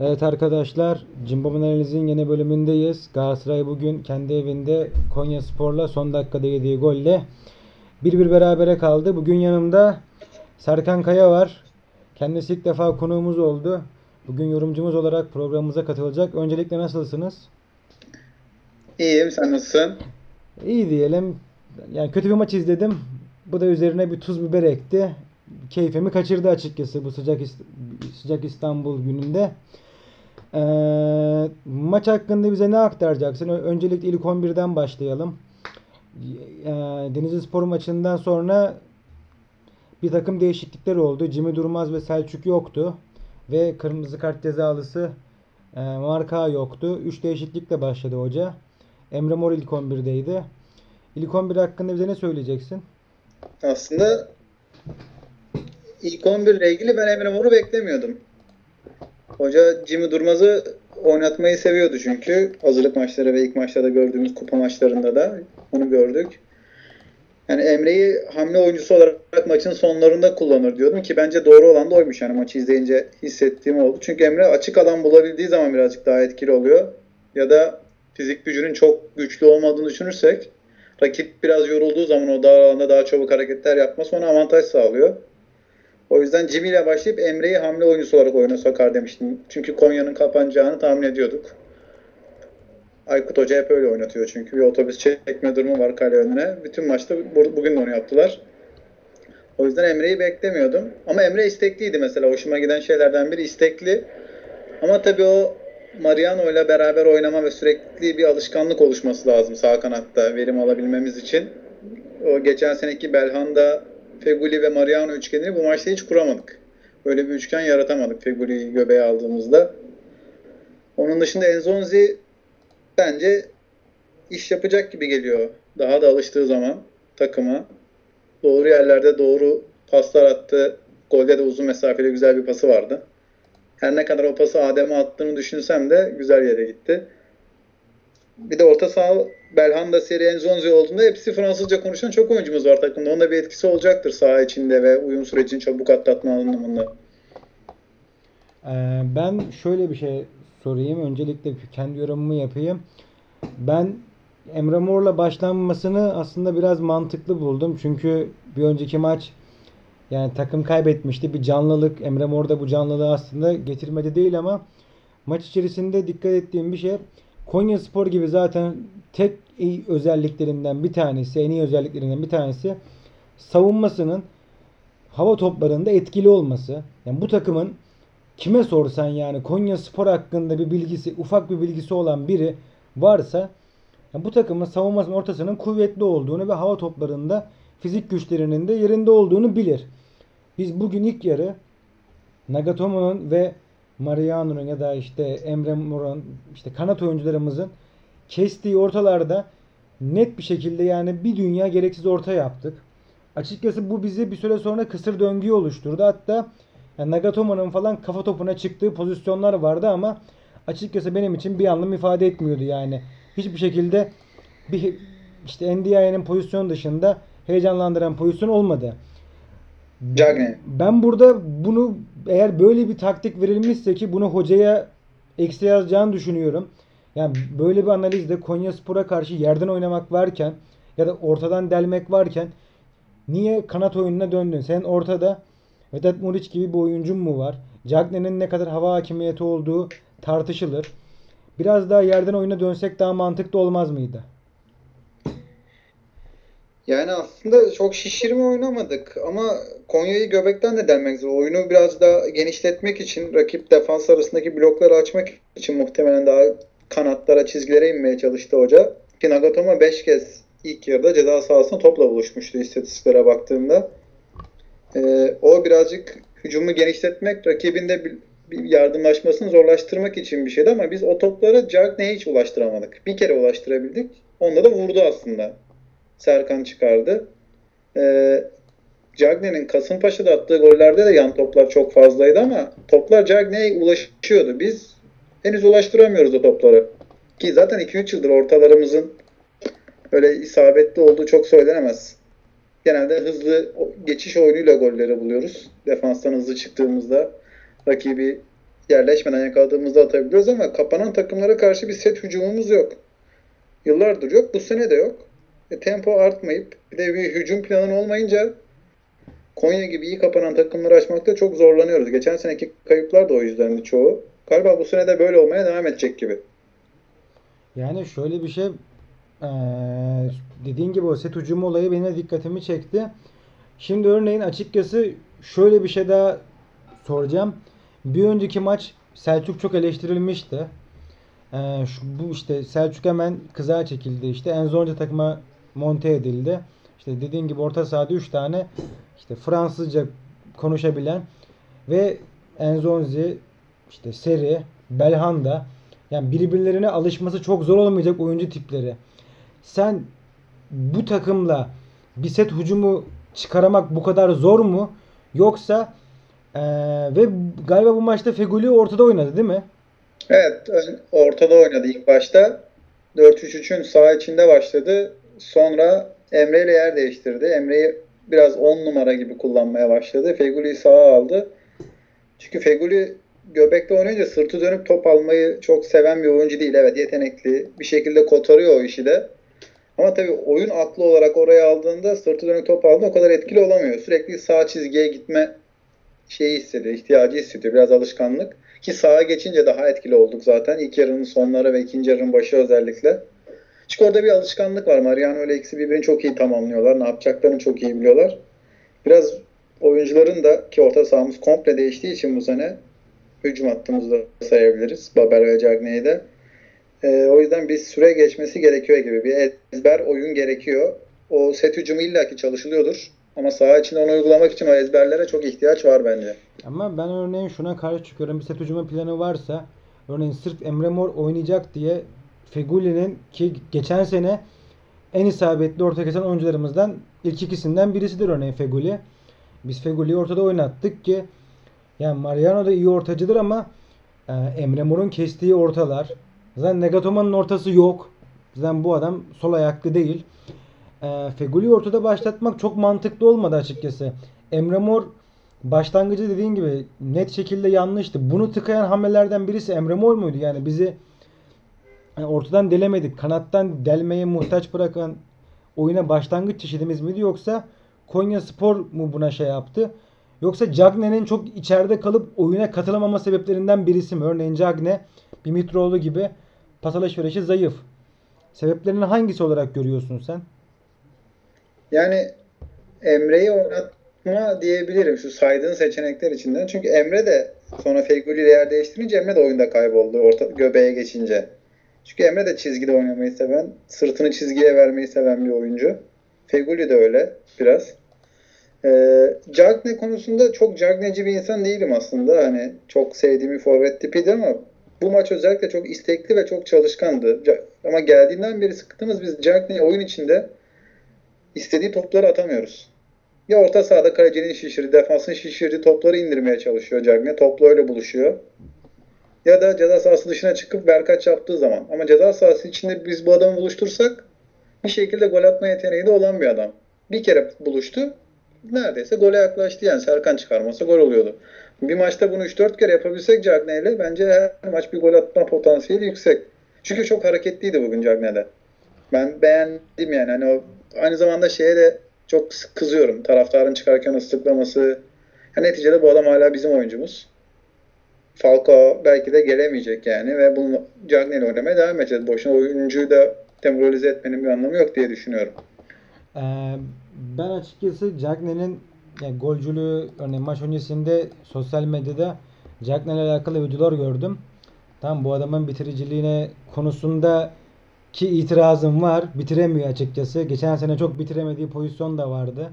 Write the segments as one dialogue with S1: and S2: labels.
S1: Evet arkadaşlar, Cimbom Analiz'in yeni bölümündeyiz. Galatasaray bugün kendi evinde Konya Spor'la son dakikada yediği golle 1-1 berabere kaldı. Bugün yanımda Serkan Kaya var. Kendisi ilk defa konuğumuz oldu. Bugün yorumcumuz olarak programımıza katılacak. Öncelikle nasılsınız?
S2: İyiyim, sen nasılsın?
S1: İyi diyelim. Yani kötü bir maç izledim. Bu da üzerine bir tuz biber ekti. Keyfimi kaçırdı açıkçası bu sıcak sıcak İstanbul gününde. Ee, maç hakkında bize ne aktaracaksın? Öncelikle ilk 11'den başlayalım. Ee, Denizlispor maçından sonra bir takım değişiklikler oldu. Jimmy Durmaz ve Selçuk yoktu. Ve kırmızı kart cezalısı e, Marka yoktu. 3 değişiklikle başladı hoca. Emre Mor ilk 11'deydi. İlk 11 hakkında bize ne söyleyeceksin?
S2: Aslında ilk 11 ile ilgili ben Emre Mor'u beklemiyordum. Hoca Jimmy Durmaz'ı oynatmayı seviyordu çünkü. Hazırlık maçları ve ilk maçlarda gördüğümüz kupa maçlarında da onu gördük. Yani Emre'yi hamle oyuncusu olarak maçın sonlarında kullanır diyordum ki bence doğru olan da oymuş. Yani maçı izleyince hissettiğim oldu. Çünkü Emre açık alan bulabildiği zaman birazcık daha etkili oluyor. Ya da fizik gücünün çok güçlü olmadığını düşünürsek rakip biraz yorulduğu zaman o dar alanda daha çabuk hareketler yapması ona avantaj sağlıyor. O yüzden Jimmy ile başlayıp Emre'yi hamle oyuncusu olarak oyuna sokar demiştim. Çünkü Konya'nın kapanacağını tahmin ediyorduk. Aykut Hoca hep öyle oynatıyor çünkü bir otobüs çekme durumu var kale önüne. Bütün maçta bu- bugün de onu yaptılar. O yüzden Emre'yi beklemiyordum. Ama Emre istekliydi mesela. Hoşuma giden şeylerden biri istekli. Ama tabii o Mariano ile beraber oynama ve sürekli bir alışkanlık oluşması lazım sağ kanatta verim alabilmemiz için. O geçen seneki Belhanda, Feguli ve Mariano üçgenini bu maçta hiç kuramadık. Böyle bir üçgen yaratamadık Feguli'yi göbeğe aldığımızda. Onun dışında Enzonzi bence iş yapacak gibi geliyor. Daha da alıştığı zaman takıma. Doğru yerlerde doğru paslar attı. Golde de uzun mesafeli güzel bir pası vardı. Her ne kadar o pası Adem'e attığını düşünsem de güzel yere gitti. Bir de orta saha Belhanda, Seri, Enzonzi olduğunda hepsi Fransızca konuşan çok oyuncumuz var takımda. Onun da bir etkisi olacaktır saha içinde ve uyum sürecini çabuk atlatma anlamında.
S1: Ee, ben şöyle bir şey sorayım. Öncelikle kendi yorumumu yapayım. Ben Emre Mor'la başlanmasını aslında biraz mantıklı buldum. Çünkü bir önceki maç yani takım kaybetmişti. Bir canlılık Emre Mor da bu canlılığı aslında getirmedi değil ama maç içerisinde dikkat ettiğim bir şey Konya Spor gibi zaten tek iyi özelliklerinden bir tanesi, en iyi özelliklerinden bir tanesi savunmasının hava toplarında etkili olması. Yani bu takımın kime sorsan yani Konya Spor hakkında bir bilgisi, ufak bir bilgisi olan biri varsa yani bu takımın savunmasının ortasının kuvvetli olduğunu ve hava toplarında fizik güçlerinin de yerinde olduğunu bilir. Biz bugün ilk yarı Nagatomo'nun ve Mariano'nun ya da işte Emre Mor'un işte kanat oyuncularımızın kestiği ortalarda net bir şekilde yani bir dünya gereksiz orta yaptık. Açıkçası bu bizi bir süre sonra kısır döngüyü oluşturdu. Hatta yani Nagatomo'nun falan kafa topuna çıktığı pozisyonlar vardı ama açıkçası benim için bir anlam ifade etmiyordu yani. Hiçbir şekilde bir işte NDI'nin pozisyon dışında heyecanlandıran pozisyon olmadı.
S2: Cagne.
S1: Ben burada bunu eğer böyle bir taktik verilmişse ki bunu hocaya eksi yazacağını düşünüyorum. Yani böyle bir analizde Konyaspor'a karşı yerden oynamak varken ya da ortadan delmek varken niye kanat oyununa döndün? Sen ortada Vedat Muriç gibi bir oyuncun mu var? Cagne'nin ne kadar hava hakimiyeti olduğu tartışılır. Biraz daha yerden oyuna dönsek daha mantıklı olmaz mıydı?
S2: Yani aslında çok şişirme oynamadık ama Konya'yı göbekten de delmek zor. Oyunu biraz daha genişletmek için, rakip defans arasındaki blokları açmak için muhtemelen daha kanatlara, çizgilere inmeye çalıştı hoca. Ki Nagatomo 5 kez ilk yarıda ceza sahasında topla buluşmuştu istatistiklere baktığımda. Ee, o birazcık hücumu genişletmek, rakibin de bir, bir yardımlaşmasını zorlaştırmak için bir şeydi ama biz o topları Cagney'e hiç ulaştıramadık. Bir kere ulaştırabildik. Onda da vurdu aslında. Serkan çıkardı. Ee, Cagney'in Kasımpaşa'da attığı gollerde de yan toplar çok fazlaydı ama toplar Cagney'e ulaşıyordu. Biz henüz ulaştıramıyoruz o topları. Ki zaten 2-3 yıldır ortalarımızın öyle isabetli olduğu çok söylenemez. Genelde hızlı geçiş oyunuyla golleri buluyoruz. Defanstan hızlı çıktığımızda rakibi yerleşmeden yakaladığımızda atabiliyoruz ama kapanan takımlara karşı bir set hücumumuz yok. Yıllardır yok. Bu sene de yok. E, tempo artmayıp bir de bir hücum planın olmayınca Konya gibi iyi kapanan takımları açmakta çok zorlanıyoruz. Geçen seneki kayıplar da o yüzden çoğu. Galiba bu sene de böyle olmaya devam edecek gibi.
S1: Yani şöyle bir şey eee, dediğin gibi o set hücumu olayı benim dikkatimi çekti. Şimdi örneğin açıkçası şöyle bir şey daha soracağım. Bir önceki maç Selçuk çok eleştirilmişti. Eee, şu, bu işte Selçuk hemen kıza çekildi işte. Enzonca takıma monte edildi. İşte dediğin gibi orta sahada 3 tane işte Fransızca konuşabilen ve Enzonzi, işte Seri, Belhanda yani birbirlerine alışması çok zor olmayacak oyuncu tipleri. Sen bu takımla bir set hücumu çıkaramak bu kadar zor mu? Yoksa eee, ve galiba bu maçta Feguli ortada oynadı değil mi?
S2: Evet, ortada oynadı ilk başta. 4-3-3'ün sağ içinde başladı. Sonra Emre ile yer değiştirdi. Emre'yi biraz 10 numara gibi kullanmaya başladı. Feguli'yi sağa aldı. Çünkü Feguli göbekte oynayınca sırtı dönüp top almayı çok seven bir oyuncu değil. Evet yetenekli. Bir şekilde kotarıyor o işi de. Ama tabii oyun aklı olarak oraya aldığında sırtı dönük top aldığında o kadar etkili olamıyor. Sürekli sağ çizgiye gitme şeyi hissediyor, ihtiyacı hissediyor. Biraz alışkanlık. Ki sağa geçince daha etkili olduk zaten. İlk yarının sonları ve ikinci yarının başı özellikle. Çünkü orada bir alışkanlık var. Mariano ile ikisi birbirini çok iyi tamamlıyorlar. Ne yapacaklarını çok iyi biliyorlar. Biraz oyuncuların da ki orta sahamız komple değiştiği için bu sene hücum hattımızı da sayabiliriz. Babel ve Cagney'i de. Ee, o yüzden bir süre geçmesi gerekiyor gibi. Bir ezber oyun gerekiyor. O set hücumu illaki çalışılıyordur. Ama saha içinde onu uygulamak için o ezberlere çok ihtiyaç var bence.
S1: Ama ben örneğin şuna karşı çıkıyorum. Bir set hücumu planı varsa örneğin sırf Emre Mor oynayacak diye Feguli'nin ki geçen sene en isabetli orta kesen oyuncularımızdan ilk ikisinden birisidir örneğin Feguli. Biz Feguli'yi ortada oynattık ki yani Mariano da iyi ortacıdır ama e, Emre Mor'un kestiği ortalar zaten Nagatomo'nun ortası yok. Zaten bu adam sol ayaklı değil. E, Feguli'yi ortada başlatmak çok mantıklı olmadı açıkçası. Emre Mor başlangıcı dediğin gibi net şekilde yanlıştı. Bunu tıkayan hamlelerden birisi Emre Mor muydu? Yani bizi yani ortadan delemedik. Kanattan delmeye muhtaç bırakan oyuna başlangıç çeşidimiz miydi yoksa Konya Spor mu buna şey yaptı? Yoksa Cagne'nin çok içeride kalıp oyuna katılamama sebeplerinden birisi mi? Örneğin Cagne, Dimitroğlu gibi pas alışverişi zayıf. Sebeplerinin hangisi olarak görüyorsun sen?
S2: Yani Emre'yi oynatma diyebilirim şu saydığın seçenekler içinden. Çünkü Emre de sonra Feguli yer değiştirince Emre de oyunda kayboldu orta göbeğe geçince. Çünkü Emre de çizgide oynamayı seven, sırtını çizgiye vermeyi seven bir oyuncu. Feguli de öyle biraz. Ee, Cagne konusunda çok Cagneci bir insan değilim aslında. Hani çok sevdiğim bir forvet tipiydi ama bu maç özellikle çok istekli ve çok çalışkandı. Ama geldiğinden beri sıkıntımız biz Cagne'yi oyun içinde istediği topları atamıyoruz. Ya orta sahada kalecinin şişirdiği, defansın şişirdiği topları indirmeye çalışıyor Cagne. Topla öyle buluşuyor. Ya da ceza sahası dışına çıkıp berkaç yaptığı zaman. Ama ceza sahası içinde biz bu adamı buluştursak bir şekilde gol atma yeteneği de olan bir adam. Bir kere buluştu. Neredeyse gole yaklaştı yani. Serkan çıkarmasa gol oluyordu. Bir maçta bunu 3-4 kere yapabilsek Cagne ile bence her maç bir gol atma potansiyeli yüksek. Çünkü çok hareketliydi bugün Cagne'de. Ben beğendim yani. Hani o aynı zamanda şeye de çok kızıyorum. Taraftarın çıkarken ıslıklaması. Ha, neticede bu adam hala bizim oyuncumuz. Falcao belki de gelemeyecek yani ve bunu Cagney oynamaya devam edeceğiz. Boşuna oyuncuyu da demoralize etmenin bir anlamı yok diye düşünüyorum.
S1: Ee, ben açıkçası Cagne'nin yani golcülüğü örneğin maç öncesinde sosyal medyada Cagne ile alakalı videolar gördüm. Tamam bu adamın bitiriciliğine konusunda ki itirazım var. Bitiremiyor açıkçası. Geçen sene çok bitiremediği pozisyon da vardı.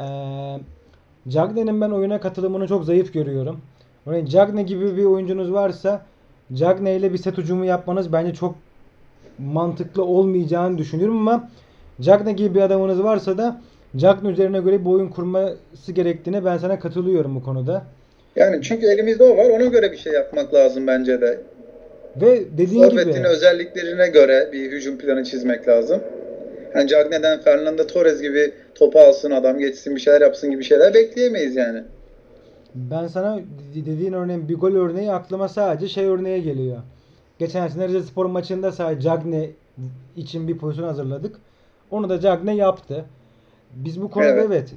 S1: Ee, Cagne'nin ben oyuna katılımını çok zayıf görüyorum. Örneğin Cagne gibi bir oyuncunuz varsa Cagne ile bir set hücumu yapmanız bence çok mantıklı olmayacağını düşünüyorum ama Cagne gibi bir adamınız varsa da Cagne üzerine göre bir oyun kurması gerektiğine ben sana katılıyorum bu konuda.
S2: Yani çünkü elimizde o var. Ona göre bir şey yapmak lazım bence de.
S1: Ve dediğin
S2: Forvet'in
S1: gibi
S2: özelliklerine göre bir hücum planı çizmek lazım. Yani Cagne'den Fernando Torres gibi topu alsın adam geçsin bir şeyler yapsın gibi şeyler bekleyemeyiz yani.
S1: Ben sana dediğin örneğin bir gol örneği aklıma sadece şey örneği geliyor. Geçen sene Rize Spor maçında sadece Cagne için bir pozisyon hazırladık. Onu da Cagne yaptı. Biz bu konuda evet.
S2: Evet.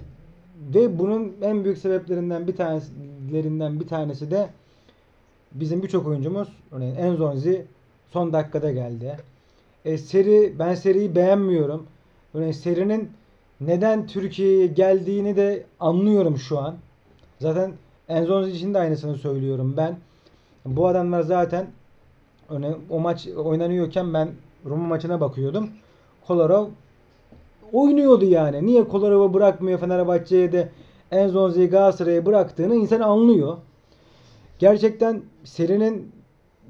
S1: Ve bunun en büyük sebeplerinden bir tanesilerinden bir tanesi de bizim birçok oyuncumuz örneğin Enzonzi son dakikada geldi. E, seri ben seriyi beğenmiyorum. Örneğin serinin neden Türkiye'ye geldiğini de anlıyorum şu an. Zaten Enzonzi için de aynısını söylüyorum ben. Bu adamlar zaten o maç oynanıyorken ben Roma maçına bakıyordum. Kolarov oynuyordu yani. Niye Kolarov'u bırakmıyor Fenerbahçe'ye de Enzonzi'yi Galatasaray'a bıraktığını insan anlıyor. Gerçekten serinin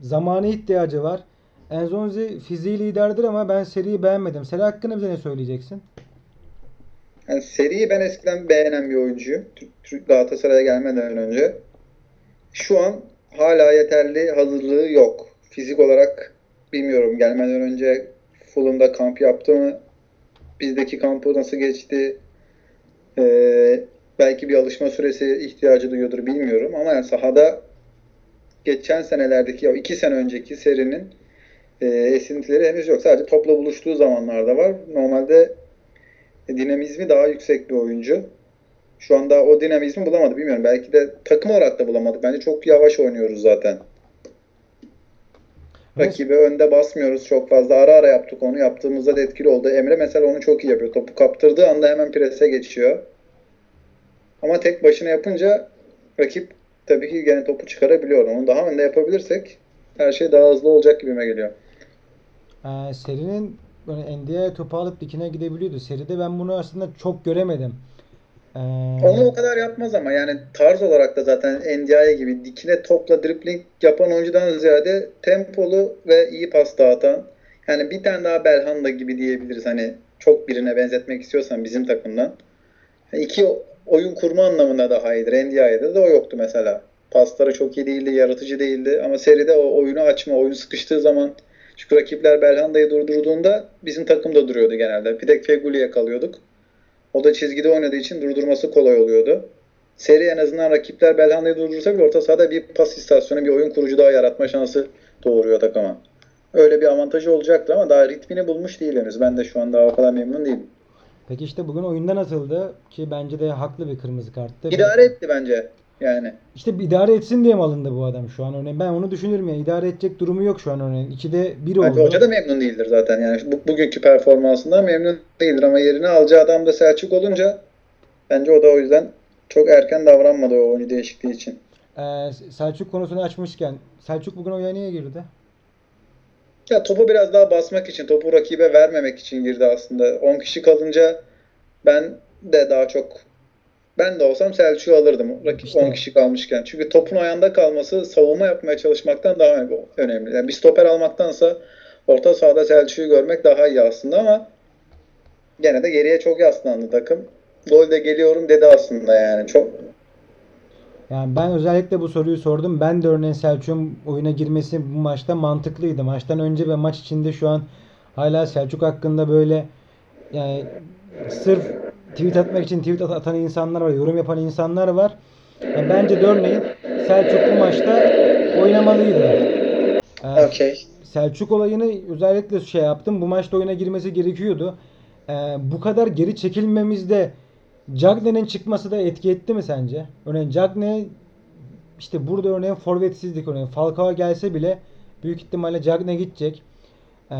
S1: zamana ihtiyacı var. Enzonzi fiziği liderdir ama ben seriyi beğenmedim. Seri hakkında bize ne söyleyeceksin?
S2: Yani seriyi ben eskiden beğenen bir oyuncuyum. Türk Galatasaray'a gelmeden önce. Şu an hala yeterli hazırlığı yok. Fizik olarak bilmiyorum. Gelmeden önce Fulham'da kamp yaptı mı? Bizdeki kampı nasıl geçti? Ee, belki bir alışma süresi ihtiyacı duyuyordur bilmiyorum. Ama yani sahada geçen senelerdeki, o iki sene önceki serinin e, esintileri henüz yok. Sadece topla buluştuğu zamanlarda var. Normalde dinamizmi daha yüksek bir oyuncu. Şu anda o dinamizmi bulamadı. Bilmiyorum. Belki de takım olarak da bulamadık. Bence çok yavaş oynuyoruz zaten.
S1: Evet.
S2: Rakibi önde basmıyoruz çok fazla. Ara ara yaptık onu. Yaptığımızda da etkili oldu. Emre mesela onu çok iyi yapıyor. Topu kaptırdığı anda hemen prese geçiyor. Ama tek başına yapınca rakip tabii ki gene topu çıkarabiliyor. Onu daha önde yapabilirsek her şey daha hızlı olacak gibime geliyor.
S1: Ee, serinin böyle NDI'ye topu alıp dikine gidebiliyordu. Seride ben bunu aslında çok göremedim. Ee,
S2: Onu o kadar yapmaz ama yani tarz olarak da zaten NDI gibi dikine topla dribbling yapan oyuncudan ziyade tempolu ve iyi pas dağıtan yani bir tane daha Belhanda gibi diyebiliriz hani çok birine benzetmek istiyorsan bizim takımdan. Yani iki oyun kurma anlamında daha iyidir. NDI'de de o yoktu mesela. Pasları çok iyi değildi, yaratıcı değildi ama seride o oyunu açma, oyun sıkıştığı zaman çünkü rakipler Belhanda'yı durdurduğunda bizim takım da duruyordu genelde. Bir tek Feguli'ye kalıyorduk. O da çizgide oynadığı için durdurması kolay oluyordu. Seri en azından rakipler Belhanda'yı durdursa bile orta sahada bir pas istasyonu, bir oyun kurucu daha yaratma şansı doğuruyor takıma. Öyle bir avantajı olacaktı ama daha ritmini bulmuş değil henüz. Ben de şu an daha o kadar memnun değilim.
S1: Peki işte bugün oyunda nasıldı? Ki bence de haklı bir kırmızı karttı.
S2: İdare etti bence yani.
S1: İşte idare etsin diye mi alındı bu adam şu an örneğin? Ben onu düşünürüm ya. İdare edecek durumu yok şu an örneğin. İkide bir oldu.
S2: Bence hoca da memnun değildir zaten. Yani bu, bugünkü performansından memnun değildir ama yerine alacağı adam da Selçuk olunca bence o da o yüzden çok erken davranmadı o oyuncu değişikliği için.
S1: Ee, Selçuk konusunu açmışken Selçuk bugün oyuna niye girdi?
S2: Ya topu biraz daha basmak için, topu rakibe vermemek için girdi aslında. 10 kişi kalınca ben de daha çok ben de olsam Selçuk'u alırdım rakip
S1: İşte.
S2: 10 kişi kalmışken. Çünkü topun ayağında kalması savunma yapmaya çalışmaktan daha önemli. Yani bir stoper almaktansa orta sahada Selçuk'u görmek daha iyi aslında ama gene de geriye çok yaslandı takım. Golde geliyorum dedi aslında yani. Çok
S1: Yani ben özellikle bu soruyu sordum. Ben de örneğin Selçuk'un oyuna girmesi bu maçta mantıklıydı. Maçtan önce ve maç içinde şu an hala Selçuk hakkında böyle yani sırf tweet atmak için tweet at- atan insanlar var, yorum yapan insanlar var. Yani bence de örneğin Selçuk bu maçta oynamalıydı. Ee,
S2: okey.
S1: Selçuk olayını özellikle şey yaptım. Bu maçta oyuna girmesi gerekiyordu. Ee, bu kadar geri çekilmemizde Cagne'nin çıkması da etki etti mi sence? Örneğin Cagne işte burada örneğin forvetsizlik örneğin Falcao gelse bile büyük ihtimalle Cagne gidecek. Ee,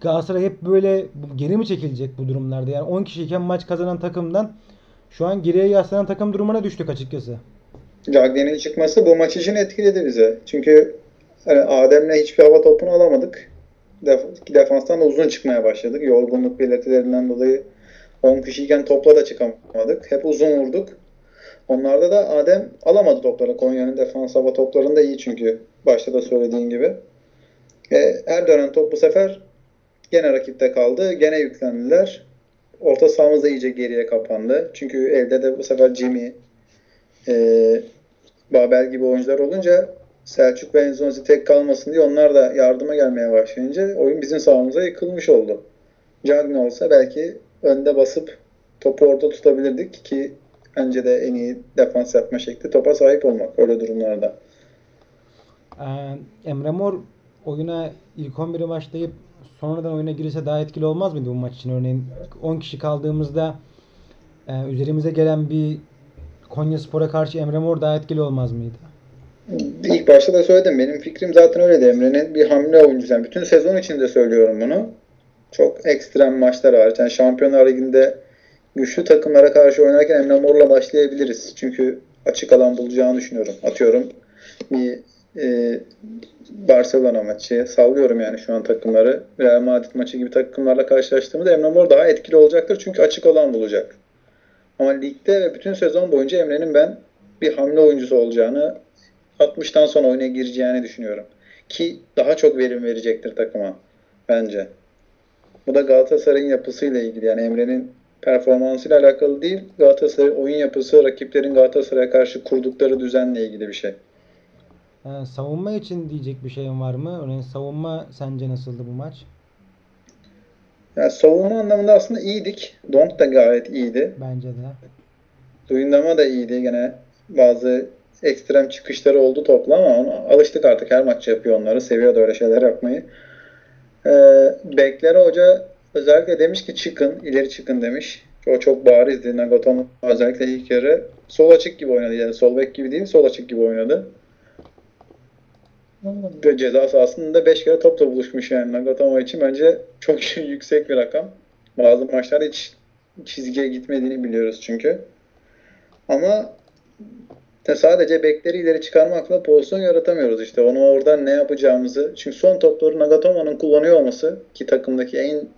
S1: Galatasaray hep böyle geri mi çekilecek bu durumlarda? Yani 10 kişiyken maç kazanan takımdan şu an geriye yaslanan takım durumuna düştük açıkçası.
S2: Cagney'in çıkması bu maç için etkiledi bize. Çünkü hani Adem'le hiçbir hava topunu alamadık. Def- defanstan da uzun çıkmaya başladık. Yorgunluk belirtilerinden dolayı 10 kişiyken topla da çıkamadık. Hep uzun vurduk. Onlarda da Adem alamadı topları. Konya'nın defans hava toplarında iyi çünkü. Başta da söylediğin gibi. E, her dönen top bu sefer gene rakipte kaldı. Gene yüklendiler. Orta sahamız da iyice geriye kapandı. Çünkü elde de bu sefer Jimmy, e, Babel gibi oyuncular olunca Selçuk ve Enzonzi tek kalmasın diye onlar da yardıma gelmeye başlayınca oyun bizim sahamıza yıkılmış oldu. Cagney olsa belki önde basıp topu orada tutabilirdik ki bence de en iyi defans yapma şekli topa sahip olmak öyle durumlarda.
S1: Ee, Emre Mor oyuna ilk 11'i başlayıp sonradan oyuna girirse daha etkili olmaz mıydı bu maç için? Örneğin 10 kişi kaldığımızda e, üzerimize gelen bir Konya Spor'a karşı Emre Mor daha etkili olmaz mıydı?
S2: İlk başta da söyledim. Benim fikrim zaten öyleydi. Emre'nin bir hamle oyuncusu. Yani bütün sezon içinde söylüyorum bunu. Çok ekstrem maçlar hariç. Yani Şampiyonlar Ligi'nde güçlü takımlara karşı oynarken Emre Mor'la başlayabiliriz. Çünkü açık alan bulacağını düşünüyorum. Atıyorum bir e, Barcelona maçı sallıyorum yani şu an takımları. Real Madrid maçı gibi takımlarla karşılaştığımızda Emre Mor daha etkili olacaktır. Çünkü açık alan bulacak. Ama ligde ve bütün sezon boyunca Emre'nin ben bir hamle oyuncusu olacağını 60'tan sonra oyuna gireceğini düşünüyorum. Ki daha çok verim verecektir takıma bence. Bu da Galatasaray'ın yapısıyla ilgili. Yani Emre'nin performansıyla alakalı değil. Galatasaray oyun yapısı, rakiplerin Galatasaray'a karşı kurdukları düzenle ilgili bir şey.
S1: Ee, savunma için diyecek bir şeyin var mı? Örneğin savunma sence nasıldı bu maç?
S2: Yani savunma anlamında aslında iyiydik. Donk da gayet iyiydi.
S1: Bence de.
S2: Duyundama da iyiydi. Gene bazı ekstrem çıkışları oldu topla ama ona alıştık artık. Her maç yapıyor onları. Seviyordu öyle şeyler yapmayı. Ee, Beklere hoca özellikle demiş ki çıkın, ileri çıkın demiş. O çok barizdi. Nagatomo özellikle ilk yarı sol açık gibi oynadı. Yani sol bek gibi değil, sol açık gibi oynadı. Ve ceza sahasında 5 kere topla buluşmuş yani Nagatomo için bence çok yüksek bir rakam. Bazı maçlarda hiç çizgiye gitmediğini biliyoruz çünkü. Ama de sadece bekleri ileri çıkarmakla pozisyon yaratamıyoruz işte. Onu oradan ne yapacağımızı. Çünkü son topları Nagatomo'nun kullanıyor olması ki takımdaki en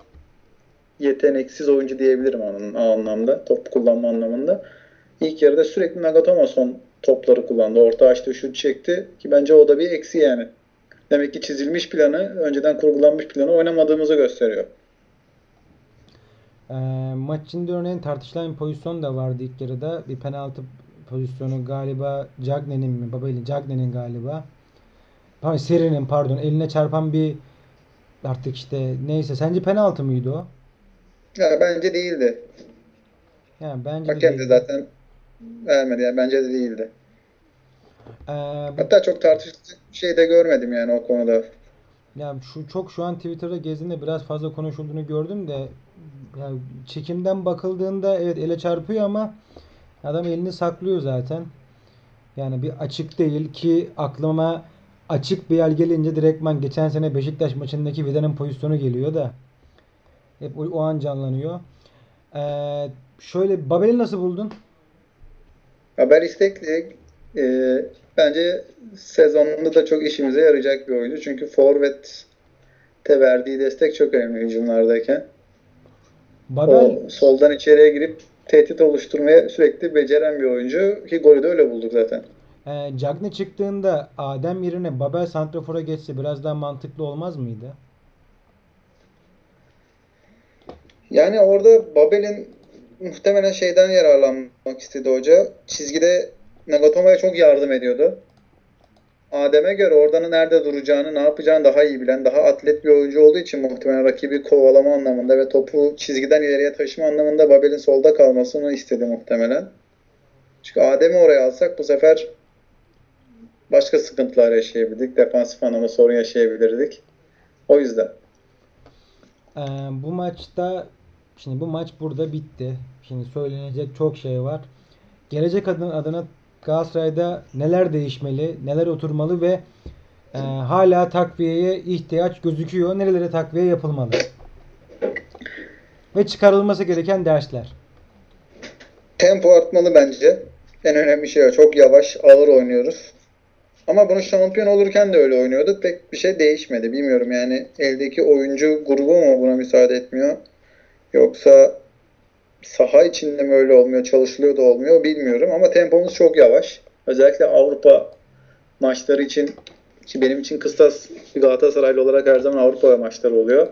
S2: yeteneksiz oyuncu diyebilirim onun anlamda. Top kullanma anlamında. İlk yarıda sürekli Nagatomo son topları kullandı. Orta açtı, şut çekti ki bence o da bir eksi yani. Demek ki çizilmiş planı, önceden kurgulanmış planı oynamadığımızı gösteriyor.
S1: Ee, maç içinde örneğin tartışılan bir pozisyon da vardı ilk yarıda. Bir penaltı pozisyonu galiba Cagney'in mi? Babeli Cagney'in galiba. Pardon, Seri'nin pardon eline çarpan bir artık işte neyse sence penaltı mıydı o?
S2: Ya bence değildi.
S1: Yani bence de
S2: Hakem de
S1: değil.
S2: zaten vermedi yani bence de değildi.
S1: Ee, bu-
S2: Hatta çok tartışılı şey de görmedim yani o konuda.
S1: ya şu çok şu an Twitter'da gezdiğinde biraz fazla konuşulduğunu gördüm de ya çekimden bakıldığında evet ele çarpıyor ama adam elini saklıyor zaten. Yani bir açık değil ki aklıma açık bir yer gelince direktman geçen sene Beşiktaş maçındaki Vida'nın pozisyonu geliyor da hep o, o an canlanıyor. Ee, şöyle Babel'i nasıl buldun?
S2: Haber istekli. Ee, bence sezonunda da çok işimize yarayacak bir oyuncu. Çünkü forvete verdiği destek çok önemli hücumlardayken.
S1: Babel
S2: O soldan içeriye girip tehdit oluşturmaya sürekli beceren bir oyuncu. Ki golü de öyle bulduk zaten.
S1: e, Cagney çıktığında Adem yerine Babel santrafora geçse biraz daha mantıklı olmaz mıydı?
S2: Yani orada Babel'in muhtemelen şeyden yararlanmak istedi hoca. Çizgide Nagatomo'ya çok yardım ediyordu. Adem'e göre oradan nerede duracağını, ne yapacağını daha iyi bilen, daha atlet bir oyuncu olduğu için muhtemelen rakibi kovalama anlamında ve topu çizgiden ileriye taşıma anlamında Babel'in solda kalmasını istedi muhtemelen. Çünkü Adem'i oraya alsak bu sefer başka sıkıntılar yaşayabilirdik. Defansif anlamda sorun yaşayabilirdik. O yüzden.
S1: Ee, bu maçta şimdi bu maç burada bitti. Şimdi söylenecek çok şey var. Gelecek adına, adına Galatasaray'da neler değişmeli, neler oturmalı ve e, hala takviyeye ihtiyaç gözüküyor. Nerelere takviye yapılmalı? Ve çıkarılması gereken dersler.
S2: Tempo artmalı bence. En önemli şey o. Çok yavaş, ağır oynuyoruz. Ama bunu şampiyon olurken de öyle oynuyorduk. Pek bir şey değişmedi. Bilmiyorum yani eldeki oyuncu grubu mu buna müsaade etmiyor? Yoksa saha içinde mi öyle olmuyor, çalışılıyor da olmuyor bilmiyorum. Ama tempomuz çok yavaş. Özellikle Avrupa maçları için ki benim için kıstas Galatasaraylı olarak her zaman Avrupa maçları oluyor.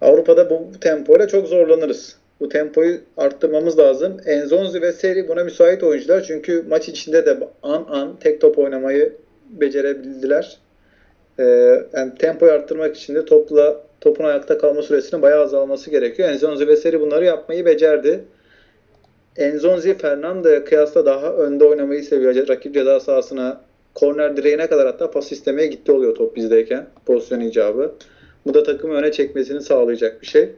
S2: Avrupa'da bu tempoyla çok zorlanırız. Bu tempoyu arttırmamız lazım. Enzonzi ve Seri buna müsait oyuncular. Çünkü maç içinde de an an tek top oynamayı becerebildiler. Ee, yani tempoyu arttırmak için de topla topun ayakta kalma süresinin bayağı azalması gerekiyor. Enzonzi ve Seri bunları yapmayı becerdi. Enzonzi Fernando'ya kıyasla daha önde oynamayı seviyor. Rakip ceza sahasına korner direğine kadar hatta pas istemeye gitti oluyor top bizdeyken pozisyon icabı. Bu da takımı öne çekmesini sağlayacak bir şey.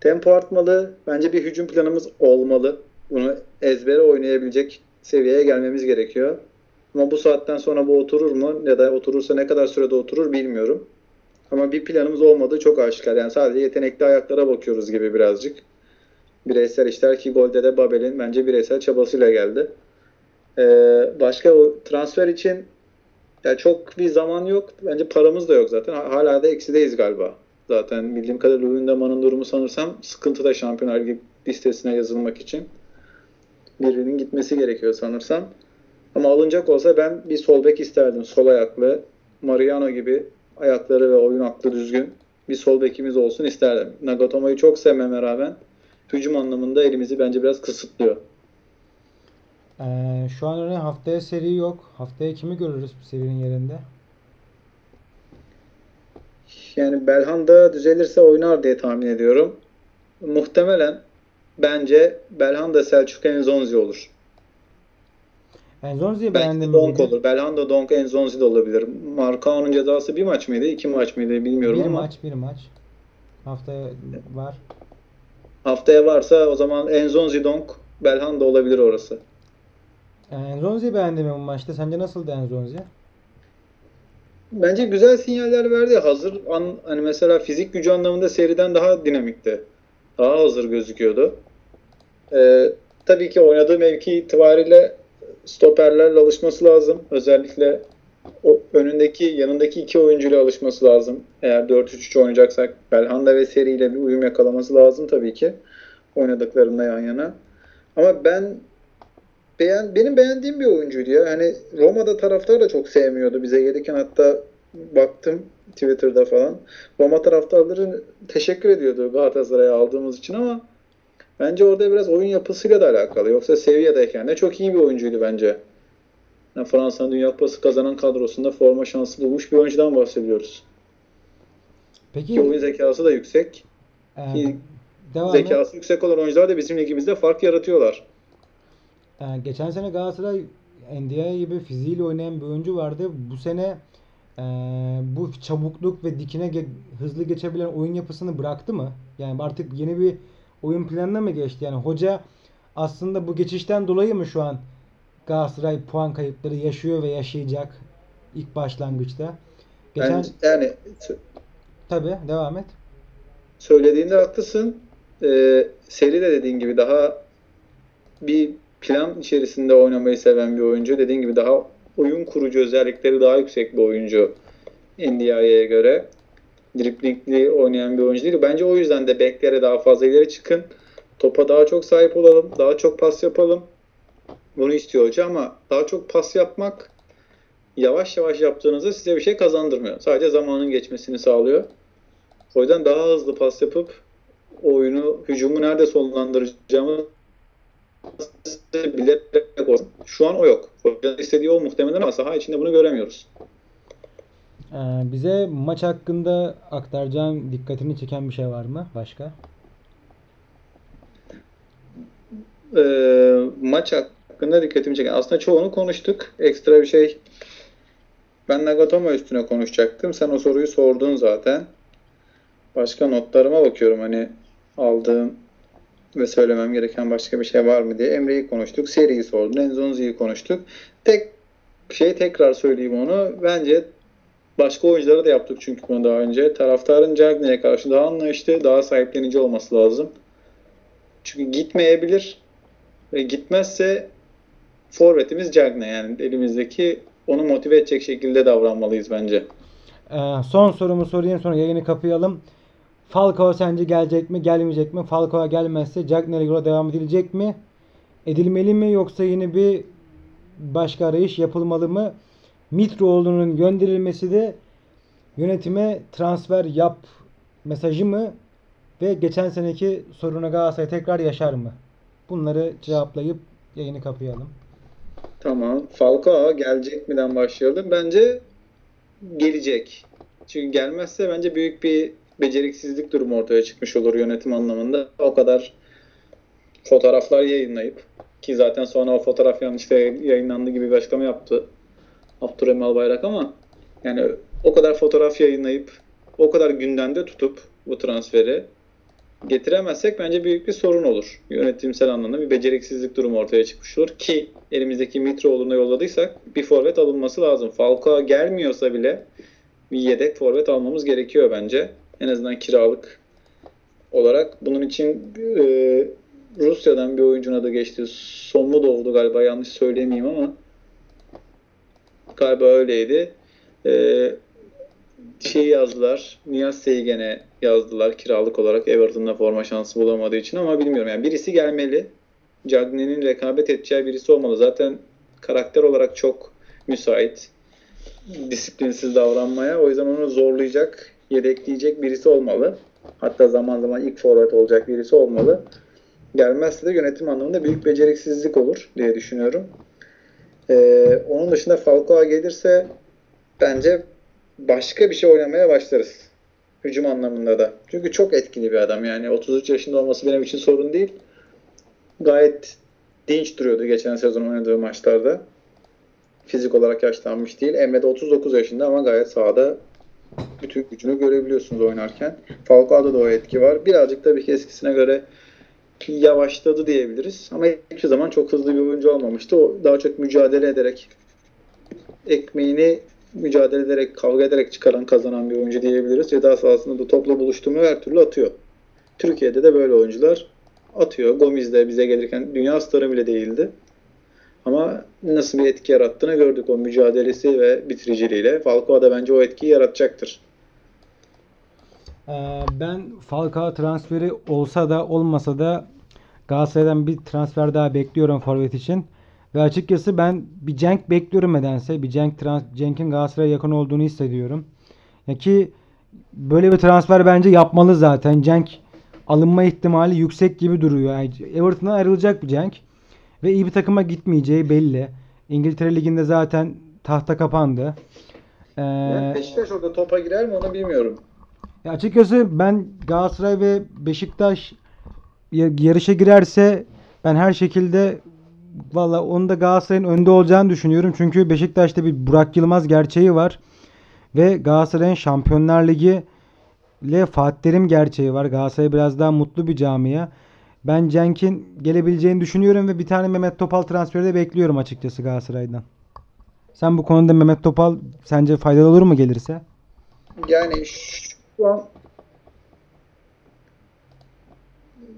S2: Tempo artmalı. Bence bir hücum planımız olmalı. Bunu ezbere oynayabilecek seviyeye gelmemiz gerekiyor. Ama bu saatten sonra bu oturur mu ya da oturursa ne kadar sürede oturur bilmiyorum. Ama bir planımız olmadığı çok aşikar. Yani sadece yetenekli ayaklara bakıyoruz gibi birazcık. Bireysel işler ki golde de Babel'in bence bireysel çabasıyla geldi. Ee, başka o transfer için ya çok bir zaman yok. Bence paramız da yok zaten. Hala da eksideyiz galiba. Zaten bildiğim kadarıyla Luyendama'nın durumu sanırsam sıkıntıda Şampiyonlar Ligi listesine yazılmak için. Birinin gitmesi gerekiyor sanırsam. Ama alınacak olsa ben bir sol bek isterdim. Sol ayaklı. Mariano gibi ayakları ve oyun aklı düzgün bir sol bekimiz olsun isterdim. Nagatomo'yu çok sevmeme rağmen hücum anlamında elimizi bence biraz kısıtlıyor.
S1: Ee, şu an örneğin haftaya seri yok. Haftaya kimi görürüz serinin yerinde?
S2: Yani Belhanda düzelirse oynar diye tahmin ediyorum. Muhtemelen bence Belhanda Selçuk Enzonzi olur.
S1: Enzonzi'yi beğendin mi
S2: Donk olur. Belhanda Donk Enzonzi de olabilir. Marcao'nun cezası bir maç mıydı? iki maç mıydı bilmiyorum
S1: Bir
S2: ama
S1: maç bir maç. Haftaya var.
S2: haftaya varsa o zaman Enzonzi Donk Belhanda olabilir orası.
S1: Ee, Enzonzi'yi beğendin mi bu maçta? Sence nasıldı Enzonzi?
S2: Bence güzel sinyaller verdi. Hazır an, hani mesela fizik gücü anlamında seriden daha dinamikti. Daha hazır gözüküyordu. Ee, tabii ki oynadığı mevki itibariyle stoperlerle alışması lazım. Özellikle o önündeki yanındaki iki oyuncuyla alışması lazım. Eğer 4-3-3 oynayacaksak Belhanda ve Seri ile bir uyum yakalaması lazım tabii ki. Oynadıklarında yan yana. Ama ben beğen, benim beğendiğim bir oyuncuydu ya. Hani Roma'da taraftar da çok sevmiyordu. Bize gelirken hatta baktım Twitter'da falan. Roma taraftarları teşekkür ediyordu Galatasaray'a aldığımız için ama bence orada biraz oyun yapısıyla da alakalı. Yoksa seviyedeyken de çok iyi bir oyuncuydu bence. Yani Fransa'nın Dünya Kupası kazanan kadrosunda forma şansı bulmuş bir oyuncudan bahsediyoruz. Ki oyun
S1: Peki
S2: zekası da yüksek.
S1: e,
S2: ki. Zekası yüksek olan oyuncular da bizim ligimizde fark yaratıyorlar.
S1: Ee, geçen sene Galatasaray NDI gibi fiziğiyle oynayan bir oyuncu vardı. Bu sene e, bu çabukluk ve dikine ge- hızlı geçebilen oyun yapısını bıraktı mı? Yani artık yeni bir oyun planına mı geçti? Yani hoca aslında bu geçişten dolayı mı şu an Galatasaray puan kayıpları yaşıyor ve yaşayacak ilk başlangıçta? Geçen
S2: Bence, yani
S1: tabii devam et.
S2: söylediğinde haklısın. Ee, seri de dediğin gibi daha bir plan içerisinde oynamayı seven bir oyuncu. Dediğin gibi daha oyun kurucu özellikleri daha yüksek bir oyuncu NDI'ye göre. Driplingli oynayan bir oyuncu değil. Bence o yüzden de beklere daha fazla ileri çıkın. Topa daha çok sahip olalım. Daha çok pas yapalım. Bunu istiyor hoca ama daha çok pas yapmak yavaş yavaş yaptığınızda size bir şey kazandırmıyor. Sadece zamanın geçmesini sağlıyor. O yüzden daha hızlı pas yapıp oyunu, hücumu nerede sonlandıracağımı bilerek olsun. Şu an o yok. Hocanın istediği o muhtemelen ama saha içinde bunu göremiyoruz.
S1: Ee, bize maç hakkında aktaracağın dikkatini çeken bir şey var mı başka?
S2: Ee, maç hakkında dikkatimi çeken. Aslında çoğunu konuştuk. Ekstra bir şey ben Nagatomo üstüne konuşacaktım. Sen o soruyu sordun zaten. Başka notlarıma bakıyorum hani aldığım ve söylemem gereken başka bir şey var mı diye. Emre'yi konuştuk. Seri'yi sordun. Enzonzi'yi konuştuk. Tek şey tekrar söyleyeyim onu. Bence başka oyunculara da yaptık çünkü bunu daha önce. Taraftarın Cagney'e karşı daha anlayışlı, daha sahiplenici olması lazım. Çünkü gitmeyebilir. Ve gitmezse forvetimiz Cagney yani elimizdeki onu motive edecek şekilde davranmalıyız bence.
S1: Ee, son sorumu sorayım sonra yayını kapayalım. Falcao sence gelecek mi gelmeyecek mi? Falcao gelmezse Cagney'e yola devam edilecek mi? Edilmeli mi yoksa yine bir başka arayış yapılmalı mı? Mitroğlu'nun gönderilmesi de yönetime transfer yap mesajı mı? Ve geçen seneki sorunu Galatasaray tekrar yaşar mı? Bunları cevaplayıp yayını kapayalım.
S2: Tamam. Falcao gelecek mi'den başlayalım. Bence gelecek. Çünkü gelmezse bence büyük bir beceriksizlik durumu ortaya çıkmış olur yönetim anlamında. O kadar fotoğraflar yayınlayıp ki zaten sonra o fotoğraf yanlışlıkla yayınlandı gibi bir açıklama yaptı Abdurrahim Albayrak ama yani o kadar fotoğraf yayınlayıp o kadar gündemde tutup bu transferi getiremezsek bence büyük bir sorun olur. Yönetimsel anlamda bir beceriksizlik durumu ortaya çıkmış olur ki elimizdeki Mitroğlu'na yolladıysak bir forvet alınması lazım. Falcao gelmiyorsa bile bir yedek forvet almamız gerekiyor bence. En azından kiralık olarak. Bunun için e, Rusya'dan bir oyuncunun adı geçti. Somudov'du galiba yanlış söyleyemeyeyim ama galiba öyleydi. E, şey yazdılar. Niyaz Seygen'e yazdılar kiralık olarak Everton'da forma şansı bulamadığı için ama bilmiyorum. Yani birisi gelmeli. Cagney'in rekabet edeceği birisi olmalı. Zaten karakter olarak çok müsait. Disiplinsiz davranmaya. O yüzden onu zorlayacak, yedekleyecek birisi olmalı. Hatta zaman zaman ilk forvet olacak birisi olmalı. Gelmezse de yönetim anlamında büyük beceriksizlik olur diye düşünüyorum. Ee, onun dışında Falcao gelirse bence başka bir şey oynamaya başlarız. Hücum anlamında da. Çünkü çok etkili bir adam yani. 33 yaşında olması benim için sorun değil. Gayet dinç duruyordu geçen sezon oynadığı maçlarda. Fizik olarak yaşlanmış değil. Emre de 39 yaşında ama gayet sahada bütün gücünü görebiliyorsunuz oynarken. Falcao'da da o etki var. Birazcık tabii ki eskisine göre yavaşladı diyebiliriz. Ama hiçbir zaman çok hızlı bir oyuncu olmamıştı. O daha çok mücadele ederek ekmeğini mücadele ederek, kavga ederek çıkaran, kazanan bir oyuncu diyebiliriz. Ceza sahasında da topla buluştu mu her türlü atıyor. Türkiye'de de böyle oyuncular atıyor. Gomis de bize gelirken dünya starı bile değildi. Ama nasıl bir etki yarattığını gördük o mücadelesi ve bitiriciliğiyle. Falcao da bence o etkiyi yaratacaktır.
S1: Ee, ben Falcao transferi olsa da olmasa da Galatasaray'dan bir transfer daha bekliyorum forvet için. Ve açıkçası ben bir Cenk bekliyorum nedense. Bir Cenk Cenk'in Galatasaray'a yakın olduğunu hissediyorum. Ya ki böyle bir transfer bence yapmalı zaten. Cenk alınma ihtimali yüksek gibi duruyor. Yani Everton'dan ayrılacak bir Cenk. Ve iyi bir takıma gitmeyeceği belli. İngiltere Ligi'nde zaten tahta kapandı. Ee,
S2: Yani Beşiktaş orada topa girer mi onu bilmiyorum.
S1: Ya açıkçası ben Galatasaray ve Beşiktaş ya- yarışa girerse ben her şekilde valla onu da Galatasaray'ın önde olacağını düşünüyorum. Çünkü Beşiktaş'ta bir Burak Yılmaz gerçeği var. Ve Galatasaray'ın Şampiyonlar Ligi ile Fatih Terim gerçeği var. Galatasaray biraz daha mutlu bir camia. Ben Cenk'in gelebileceğini düşünüyorum ve bir tane Mehmet Topal transferi de bekliyorum açıkçası Galatasaray'dan. Sen bu konuda Mehmet Topal sence faydalı olur mu gelirse?
S2: Yani şu an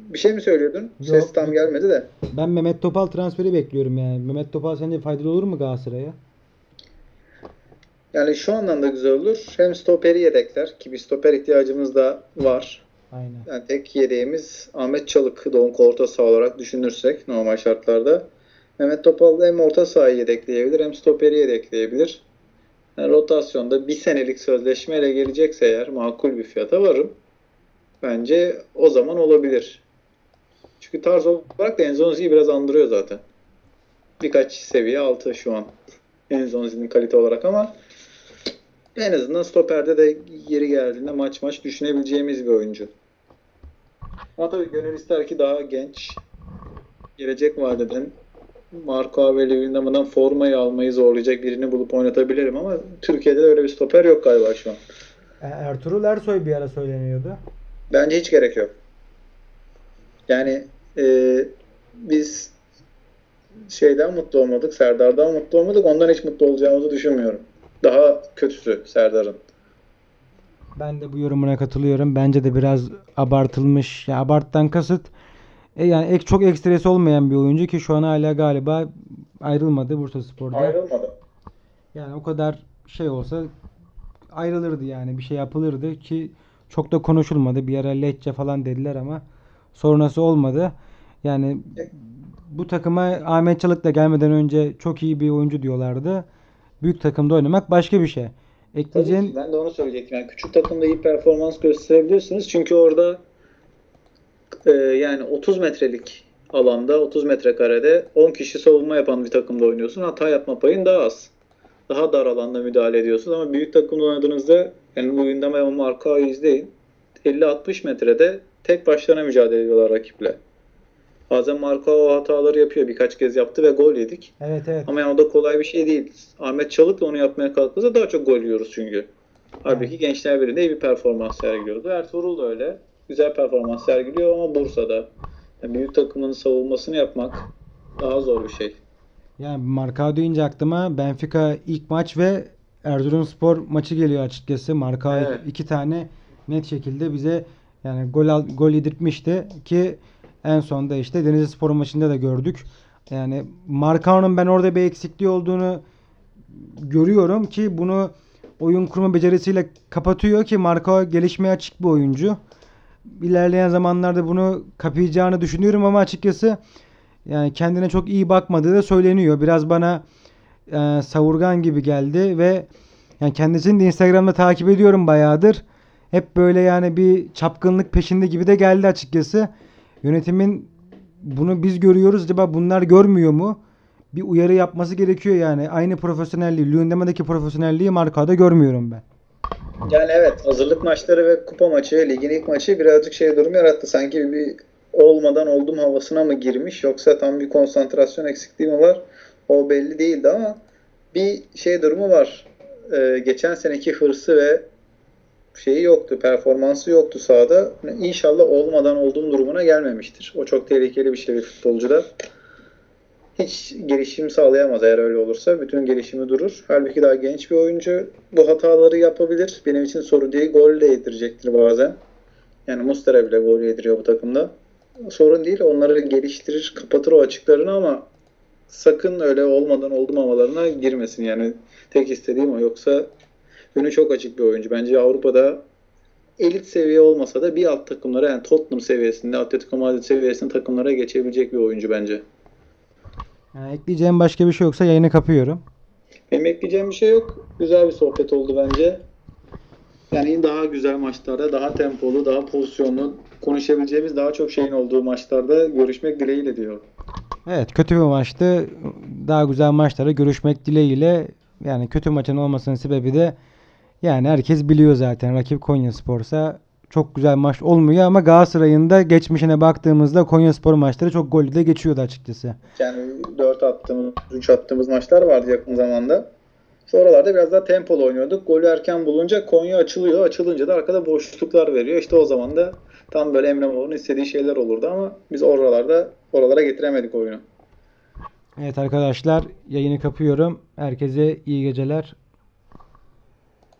S2: bir şey mi söylüyordun?
S1: Yok.
S2: Ses tam gelmedi de.
S1: Ben Mehmet Topal transferi bekliyorum yani. Mehmet Topal sence faydalı olur mu Galatasaray'a?
S2: Yani şu anlamda güzel olur. Hem stoperi yedekler ki bir stoper ihtiyacımız da var.
S1: Aynen.
S2: Yani tek yedeğimiz Ahmet Çalık Donk orta saha olarak düşünürsek normal şartlarda. Mehmet Topal hem orta sahayı yedekleyebilir hem stoperi yedekleyebilir. Yani rotasyonda bir senelik sözleşmeyle gelecekse eğer makul bir fiyata varım. Bence o zaman olabilir. Çünkü tarz olarak da Enzonzi'yi biraz andırıyor zaten. Birkaç seviye altı şu an Enzonzi'nin kalite olarak ama en azından stoperde de yeri geldiğinde maç maç düşünebileceğimiz bir oyuncu. Ama tabii gönül ister ki daha genç, gelecek vadeden Marco Aurelio Ünlü'nden formayı almayı zorlayacak birini bulup oynatabilirim ama Türkiye'de de öyle bir stoper yok galiba şu an.
S1: E, Ertuğrul Ersoy bir ara söyleniyordu.
S2: Bence hiç gerek yok. Yani e, biz şeyden mutlu olmadık, Serdar'dan mutlu olmadık. Ondan hiç mutlu olacağımızı düşünmüyorum. Daha kötüsü Serdar'ın.
S1: Ben de bu yorumuna katılıyorum. Bence de biraz abartılmış. Ya abarttan kasıt e, yani ek, çok ekstresi olmayan bir oyuncu ki şu an hala galiba ayrılmadı Bursaspor'da.
S2: Ayrılmadı.
S1: Yani o kadar şey olsa ayrılırdı yani bir şey yapılırdı ki çok da konuşulmadı. Bir ara Lecce falan dediler ama sonrası olmadı. Yani bu takıma Ahmet Çalık da gelmeden önce çok iyi bir oyuncu diyorlardı. Büyük takımda oynamak başka bir şey.
S2: Tabii
S1: Ekleyeceğin
S2: ki, ben de onu söyleyecektim. Yani küçük takımda iyi performans gösterebilirsiniz. Çünkü orada e, yani 30 metrelik alanda 30 metrekarede 10 kişi savunma yapan bir takımda oynuyorsun. Hata yapma payın daha az. Daha dar alanda müdahale ediyorsun ama büyük takımda oynadığınızda yani bu ve Marco'yu izleyin. 50-60 metrede tek başlarına mücadele ediyorlar rakiple. Bazen Marco o hataları yapıyor. Birkaç kez yaptı ve gol yedik.
S1: Evet evet.
S2: Ama yani o da kolay bir şey değil. Ahmet Çalık da onu yapmaya kalktığında daha çok gol yiyoruz çünkü. Halbuki Gençler Birliği'nde iyi bir performans sergiliyordu. Ertuğrul da öyle. Güzel performans sergiliyor ama Bursa'da. Yani büyük takımın savunmasını yapmak daha zor bir şey.
S1: Yani Marka deyince aklıma Benfica ilk maç ve Erzurumspor maçı geliyor açıkçası. Marka
S2: Evet.
S1: iki tane net şekilde bize yani gol al, gol yedirtmişti ki en sonda işte Denizlispor maçında da gördük. Yani Markao'nun ben orada bir eksikliği olduğunu görüyorum ki bunu oyun kurma becerisiyle kapatıyor ki Marka gelişmeye açık bir oyuncu. İlerleyen zamanlarda bunu kapayacağını düşünüyorum ama açıkçası yani kendine çok iyi bakmadığı da söyleniyor. Biraz bana e, savurgan gibi geldi ve yani kendisini de Instagram'da takip ediyorum bayağıdır. Hep böyle yani bir çapkınlık peşinde gibi de geldi açıkçası. Yönetimin bunu biz görüyoruz. Acaba bunlar görmüyor mu? Bir uyarı yapması gerekiyor yani. Aynı profesyonelliği, Lüyendeme'deki profesyonelliği markada görmüyorum ben.
S2: Yani evet hazırlık maçları ve kupa maçı, ligin ilk maçı birazcık şey durum yarattı. Sanki bir olmadan oldum havasına mı girmiş yoksa tam bir konsantrasyon eksikliği mi var? O belli değildi ama bir şey durumu var. Ee, geçen seneki hırsı ve şeyi yoktu, performansı yoktu sahada. İnşallah olmadan olduğum durumuna gelmemiştir. O çok tehlikeli bir şey bir futbolcuda. Hiç gelişim sağlayamaz eğer öyle olursa. Bütün gelişimi durur. Halbuki daha genç bir oyuncu. Bu hataları yapabilir. Benim için sorun değil. Gol de yedirecektir bazen. Yani Mustera bile gol yediriyor bu takımda. Sorun değil. Onları geliştirir, kapatır o açıklarını ama sakın öyle olmadan oldum havalarına girmesin. Yani tek istediğim o. Yoksa önü çok açık bir oyuncu. Bence Avrupa'da elit seviye olmasa da bir alt takımlara yani Tottenham seviyesinde, Atletico Madrid seviyesinde takımlara geçebilecek bir oyuncu bence.
S1: Yani ekleyeceğim başka bir şey yoksa yayını kapıyorum.
S2: Benim ekleyeceğim bir şey yok. Güzel bir sohbet oldu bence. Yani daha güzel maçlarda, daha tempolu, daha pozisyonlu konuşabileceğimiz daha çok şeyin olduğu maçlarda görüşmek dileğiyle diyor.
S1: Evet kötü bir maçtı. Daha güzel maçlara görüşmek dileğiyle. Yani kötü maçın olmasının sebebi de yani herkes biliyor zaten rakip Konyaspor'sa çok güzel maç olmuyor ama Galatasaray'ın da geçmişine baktığımızda Konyaspor maçları çok gollü de geçiyordu açıkçası.
S2: Yani 4 attığımız, 3 attığımız maçlar vardı yakın zamanda. Sonralarda biraz daha tempolu oynuyorduk. Golü erken bulunca Konya açılıyor. Açılınca da arkada boşluklar veriyor. İşte o zaman da tam böyle Emre Mor'un istediği şeyler olurdu ama biz oralarda oralara getiremedik oyunu.
S1: Evet arkadaşlar yayını kapıyorum. Herkese iyi geceler.